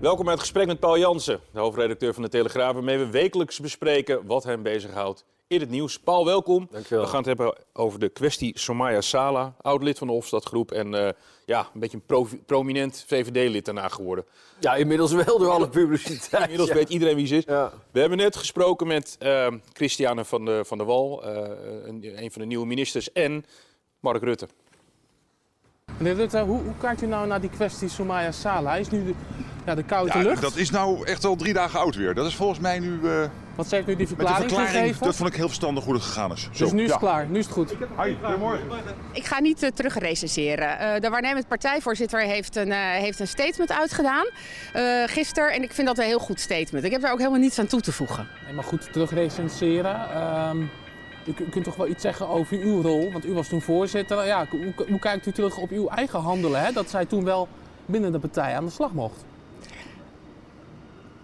Welkom bij het gesprek met Paul Jansen, de hoofdredacteur van de Telegraaf, waarmee we wekelijks bespreken wat hem bezighoudt in het nieuws. Paul, welkom. Dankjewel. We gaan het hebben over de kwestie Somaya Sala, oud-lid van de Hofstadgroep en eh, ja, een beetje een pro- prominent VVD-lid daarna geworden. Ja, inmiddels wel door alle publiciteit. Inmiddels ja. weet iedereen wie ze is. Ja. We hebben net gesproken met eh, Christiane van, de, van der Wal, eh, een, een van de nieuwe ministers, en Mark Rutte. Meneer Rutte, hoe, hoe kijkt u nou naar die kwestie Somaya Sala? Hij is nu de, ja, de koude Ja, lucht. dat is nou echt al drie dagen oud weer. Dat is volgens mij nu eh, Wat zegt u die met de verklaring, gegeven? Dat vond ik heel verstandig hoe het gegaan is. Zo, Dus nu is ja. het klaar, nu is het goed. Hi, goedemorgen. Ik ga niet uh, terugrecenseren. Eh, de waarnemend partijvoorzitter heeft een, eh, heeft een statement uitgedaan eh gisteren. En ik vind dat een heel goed statement. Ik heb daar ook helemaal niets aan toe te voegen. Nee, maar goed, terugrecenseren. Ehm, u, u kunt toch wel iets zeggen over uw rol, want u was toen voorzitter. Ja, hoe, hoe kijkt u terug op uw eigen handelen? Hè? Dat zij toen wel binnen de partij aan de slag mocht.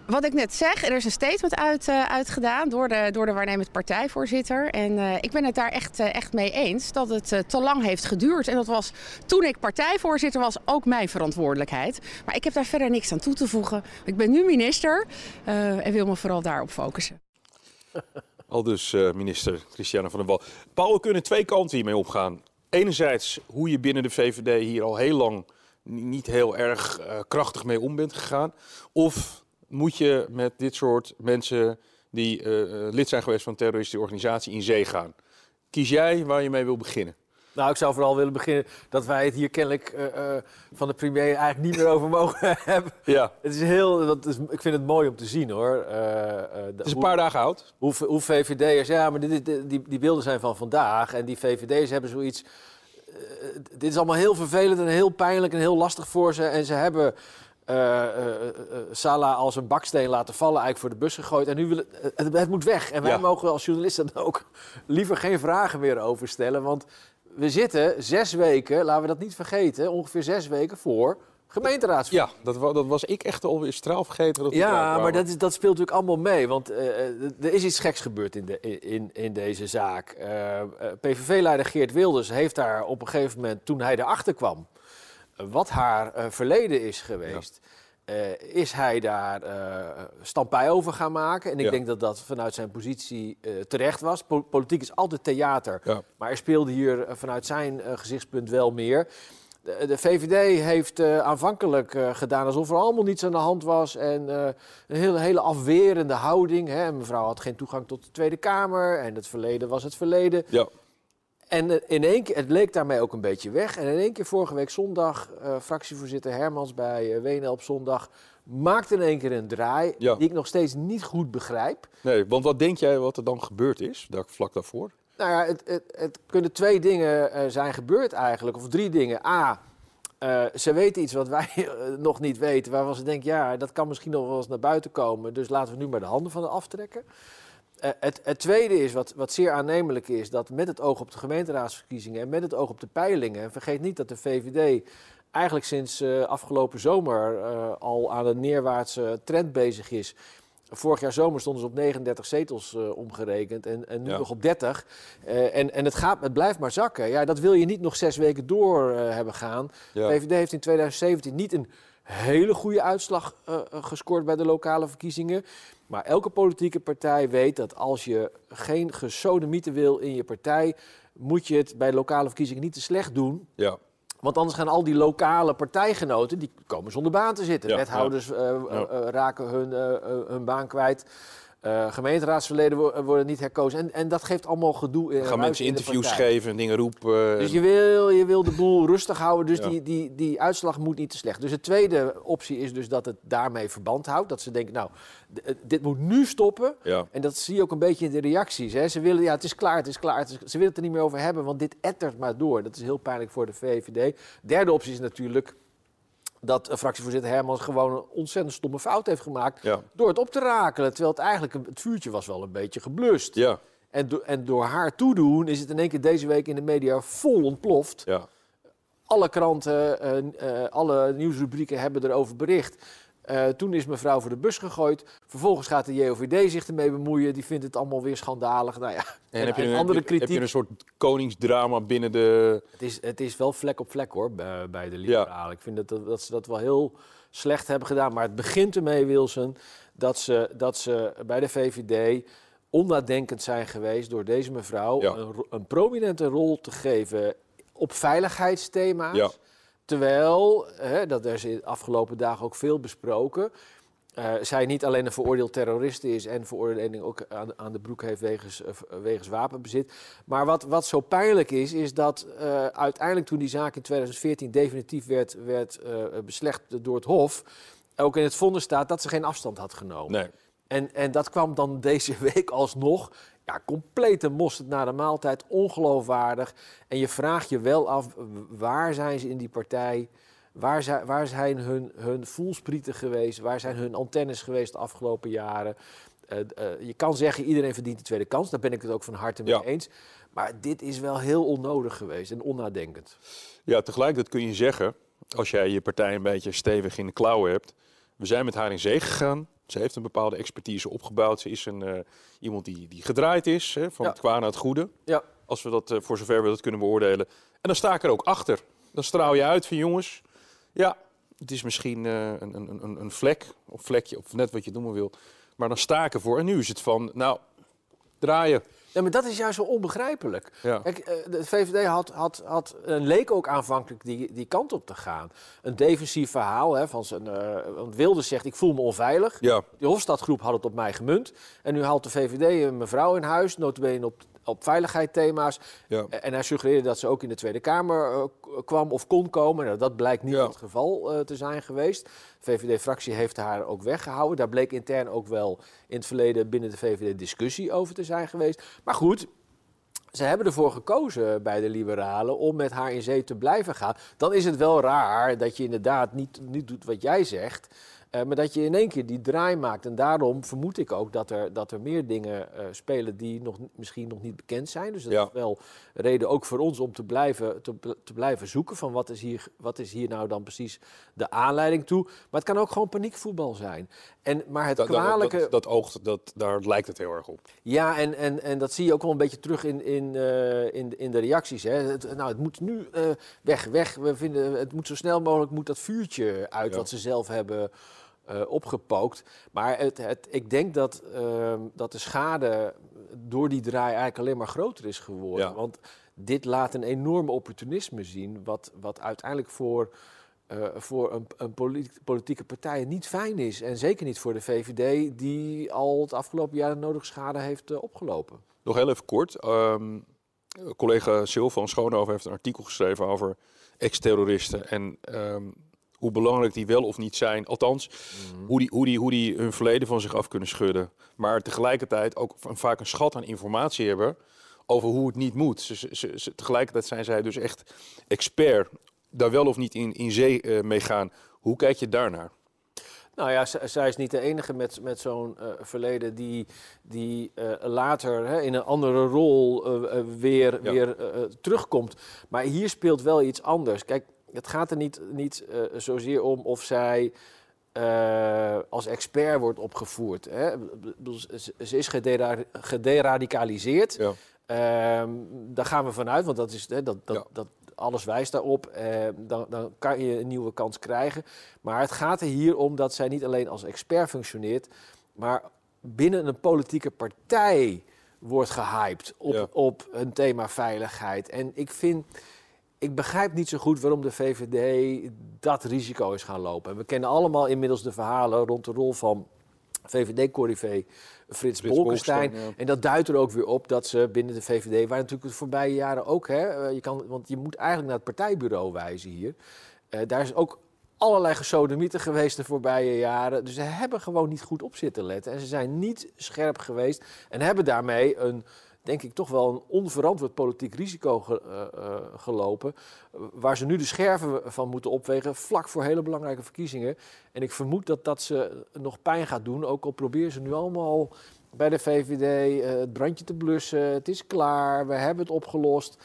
Wat ik net zeg, er is een statement uit, eh, uitgedaan door de, door de waarnemend partijvoorzitter. En eh, ik ben het daar echt, eh, echt mee eens dat het te lang heeft geduurd. En dat was toen ik partijvoorzitter was ook mijn verantwoordelijkheid. Maar ik heb daar verder niks aan toe te voegen. Ik ben nu minister en wil me vooral daarop focussen. Al dus minister Christiane van der Wal. Paul, kunnen twee kanten hiermee opgaan. Enerzijds hoe je binnen de VVD hier al heel lang niet heel erg krachtig mee om bent gegaan. Of moet je met dit soort mensen die eh, eh, lid zijn geweest van een terroristische organisatie in zee gaan? Kies jij waar je mee wil beginnen? Nou, ik zou vooral willen beginnen dat wij het hier kennelijk eh, van de premier eigenlijk niet meer over mogen hebben. Ja, Het is heel, dat is, ik vind het mooi om te zien hoor. Het is een paar dagen oud. hoe, hoe VVD'ers, ja, maar dit, die, die beelden zijn van vandaag. En die VVD'ers hebben zoiets. dit is allemaal heel vervelend en heel pijnlijk en heel lastig voor ze. En ze hebben eh, eh, eh, Salah als een baksteen laten vallen, eigenlijk voor de bus gegooid. En nu willen het, het moet weg. En wij Ja. mogen als journalisten dan ook liever geen vragen meer over stellen. Want we zitten zes weken, laten we dat niet vergeten, ongeveer zes weken voor gemeenteraadsverkiezingen. Ja, dat, wa- dat was ik echt alweer straal vergeten. Dat Ja, maar dat, is, dat speelt natuurlijk allemaal mee. Want er is iets geks gebeurd in, de, in, in deze zaak. PVV-leider Geert Wilders heeft daar op een gegeven moment, toen hij erachter kwam, wat haar eh, verleden is geweest. eh, is hij daar eh stampij over gaan maken. En ik Ja. denk dat dat vanuit zijn positie terecht was. Po- politiek is altijd theater. Ja. Maar er speelde hier vanuit zijn gezichtspunt wel meer. De, de VVD heeft aanvankelijk gedaan alsof er allemaal niets aan de hand was. En een hele, hele afwerende houding. Hè. Mevrouw had geen toegang tot de Tweede Kamer. En het verleden was het verleden. Ja, En eh, in één keer, het leek daarmee ook een beetje weg. En in één keer vorige week zondag, eh, fractievoorzitter Hermans bij eh WNL op zondag... maakte in één keer een draai Ja. die ik nog steeds niet goed begrijp. nee, want wat denk jij wat er dan gebeurd is, daar, vlak daarvoor? Nou ja, het, het, het kunnen twee dingen zijn gebeurd eigenlijk, of drie dingen. A, ze weten iets wat wij nog niet weten, waarvan ze denken, ja, dat kan misschien nog wel eens naar buiten komen, dus laten we nu maar de handen van de aftrekken. Eh, het, het tweede is, wat, wat zeer aannemelijk is, dat met het oog op de gemeenteraadsverkiezingen en met het oog op de peilingen, en vergeet niet dat de VVD eigenlijk sinds eh, afgelopen zomer eh, al aan een neerwaartse trend bezig is. Vorig jaar zomer stonden ze op 39 zetels omgerekend en, en nu Ja. nog op 30. Eh, en en het, gaat, het blijft maar zakken. Ja, dat wil je niet nog zes weken door hebben gaan. Ja. VVD heeft in 2017 niet een hele goede uitslag eh, eh, gescoord bij de lokale verkiezingen. Maar elke politieke partij weet dat als je geen gesodemieten wil in je partij, moet je het bij lokale verkiezingen niet te slecht doen. Ja, Want anders gaan al die lokale partijgenoten, die komen zonder baan te zitten. Ja, Wethouders eh, Ja. raken hun, hun baan kwijt. Eh, gemeenteraadsleden wo- worden niet herkozen. En, en dat geeft allemaal gedoe. in gaan ruis mensen in interviews geven en dingen roepen. Dus je wil, je wil de boel rustig houden, dus Ja. die, die, die uitslag moet niet te slecht. Dus de tweede optie is dus dat het daarmee verband houdt. Dat ze denken, nou, eh, dit moet nu stoppen. Ja. En dat zie je ook een beetje in de reacties. Hè. Ze willen, ja, het is klaar, het is klaar. het is- ze willen het er niet meer over hebben, want dit ettert maar door. Dat is heel pijnlijk voor de VVD. Derde optie is natuurlijk dat eh, fractievoorzitter Hermans gewoon een ontzettend stomme fout heeft gemaakt... Ja. door het op te rakelen. Terwijl het eigenlijk, een- het vuurtje was wel een beetje geblust. Ja. En, do- en door haar toedoen is het in één keer deze week in de media vol ontploft. Ja. Alle kranten, eh, eh, alle nieuwsrubrieken hebben erover bericht. Eh, toen is mevrouw voor de bus gegooid. Vervolgens gaat de JOVD zich ermee bemoeien. Die vindt het allemaal weer schandalig. Nou ja, En, heb, je en een, andere je- heb kritiek. je een soort koningsdrama binnen de... Het is, het is wel vlek op vlek hoor, bij, bij de liberalen. Ik vind dat, dat, ze dat wel heel slecht hebben gedaan. Maar het begint ermee, Wilson, dat ze, dat ze bij de VVD onnadenkend zijn geweest door deze mevrouw Ja. een, ro- een prominente rol te geven op veiligheidsthema's. Ja. Terwijl, hè, dat is de afgelopen dagen ook veel besproken, eh, zij niet alleen een veroordeeld terrorist is en veroordeling ook aan, aan de broek heeft wegens, eh, wegens wapenbezit. Maar wat, wat zo pijnlijk is, is dat eh, uiteindelijk toen die zaak in 2014 definitief werd, werd beslecht door het Hof, ook in het vonnis staat dat ze geen afstand had genomen. Nee. En, en dat kwam dan deze week alsnog. Ja, complete mosterd na de maaltijd, ongeloofwaardig. En je vraagt je wel af, waar zijn ze in die partij? Waar zijn, waar zijn hun, hun voelsprieten geweest? Waar zijn hun antennes geweest de afgelopen jaren? Eh, eh, je kan zeggen, iedereen verdient de tweede kans. Daar ben ik het ook van harte mee Ja. eens. Maar dit is wel heel onnodig geweest en onnadenkend. Ja, tegelijkertijd kun je zeggen, als jij je partij een beetje stevig in de klauwen hebt. We zijn met haar in zee gegaan. Ze heeft een bepaalde expertise opgebouwd. Ze is een, eh, iemand die, die gedraaid is, hè, van Ja. het kwaad naar het goede. Ja, Als we dat, eh, voor zover we dat kunnen beoordelen. En dan sta ik er ook achter. Dan straal je uit van jongens. Ja, het is misschien eh, een, een, een, een vlek, of vlekje, of net wat je noemen wil. Maar dan sta ik ervoor. En nu is het van, nou, draaien. Ja, maar dat is juist zo onbegrijpelijk. Ja. Kijk, eh, de VVD had, had, had, eh, leek ook aanvankelijk die, die kant op te gaan. Een defensief verhaal. Hè, van zijn, eh, want Wilders zegt, ik voel me onveilig. Ja, Die Hofstadgroep had het op mij gemunt. En nu haalt de VVD een mevrouw in huis, notabene op, op veiligheidsthema's. ja. En hij suggereerde dat ze ook in de Tweede Kamer eh, k- kwam of kon komen. Nou, dat blijkt niet Ja. het geval eh, te zijn geweest. De VVD-fractie heeft haar ook weggehouden. Daar bleek intern ook wel in het verleden binnen de VVD discussie over te zijn geweest. Maar goed, ze hebben ervoor gekozen bij de liberalen om met haar in zee te blijven gaan. Dan is het wel raar dat je inderdaad niet, niet doet wat jij zegt. Eh, maar dat je in één keer die draai maakt. En daarom vermoed ik ook dat er, dat er meer dingen eh, spelen die nog, misschien nog niet bekend zijn. Dus dat Ja. is wel reden ook voor ons om te blijven, te, te blijven zoeken van wat is, hier, wat is hier nou dan precies de aanleiding toe. Maar het kan ook gewoon paniekvoetbal zijn. En, maar het kwalijke... dat, dat oogt, dat, daar lijkt het heel erg op. Ja, en, en, en dat zie je ook wel een beetje terug in, in, eh, in, in de reacties. Hè. Het, nou, het moet nu weg, weg. We vinden, het moet zo snel mogelijk moet dat vuurtje uit Ja. wat ze zelf hebben eh, opgepookt. Maar het, het, ik denk dat, ehm, dat de schade door die draai eigenlijk alleen maar groter is geworden. Ja. Want dit laat een enorm opportunisme zien, wat, wat uiteindelijk voor... eh, voor een, een politie- politieke partij niet fijn is. En zeker niet voor de VVD, die al het afgelopen jaar de nodige schade heeft eh, opgelopen. Nog heel even kort. ehm, collega Sil van Schoonhoven heeft een artikel geschreven over ex-terroristen. En ehm, hoe belangrijk die wel of niet zijn. Althans, hoe, die, hoe, die, hoe die hun verleden van zich af kunnen schudden. Maar tegelijkertijd ook vaak een schat aan informatie hebben over hoe het niet moet. Ze, ze, tegelijkertijd zijn zij dus echt expert. Daar wel of niet in, in zee eh, mee gaan. Hoe kijk je daarnaar? Nou ja, zij is niet de enige met, met zo'n eh, verleden die, die eh, later hè, in een andere rol weer, Ja. weer terugkomt. Maar hier speelt wel iets anders. Kijk, het gaat er niet, niet eh, zozeer om of zij eh, als expert wordt opgevoerd. Hè. Ze is gedera- gederadicaliseerd. Ja. Ehm, daar gaan we vanuit, want dat is, hè, dat, dat, Ja. dat, alles wijst daarop. Ehm, dan, dan kan je een nieuwe kans krijgen. Maar het gaat er hier om dat zij niet alleen als expert functioneert, maar binnen een politieke partij wordt gehyped op, Ja. op een thema veiligheid. En ik vind, ik begrijp niet zo goed waarom de VVD dat risico is gaan lopen. En we kennen allemaal inmiddels de verhalen rond de rol van VVD-corrivé Frits, Frits Bolkestein. Ja. En dat duidt er ook weer op dat ze binnen de VVD, waar natuurlijk de voorbije jaren ook, hè, eh, je kan, want je moet eigenlijk naar het partijbureau wijzen hier. Eh, daar is ook allerlei gesodemieten geweest de voorbije jaren. Dus ze hebben gewoon niet goed op zitten letten. En ze zijn niet scherp geweest en hebben daarmee een, denk ik, toch wel een onverantwoord politiek risico eh, eh, gelopen. Waar ze nu de scherven van moeten opwegen, vlak voor hele belangrijke verkiezingen. En ik vermoed dat dat ze nog pijn gaat doen. Ook al proberen ze nu allemaal bij de VVD eh, het brandje te blussen. Het is klaar, we hebben het opgelost.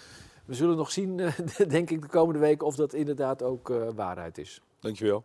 We zullen nog zien, denk ik, de komende weken of dat inderdaad ook waarheid is. Dankjewel.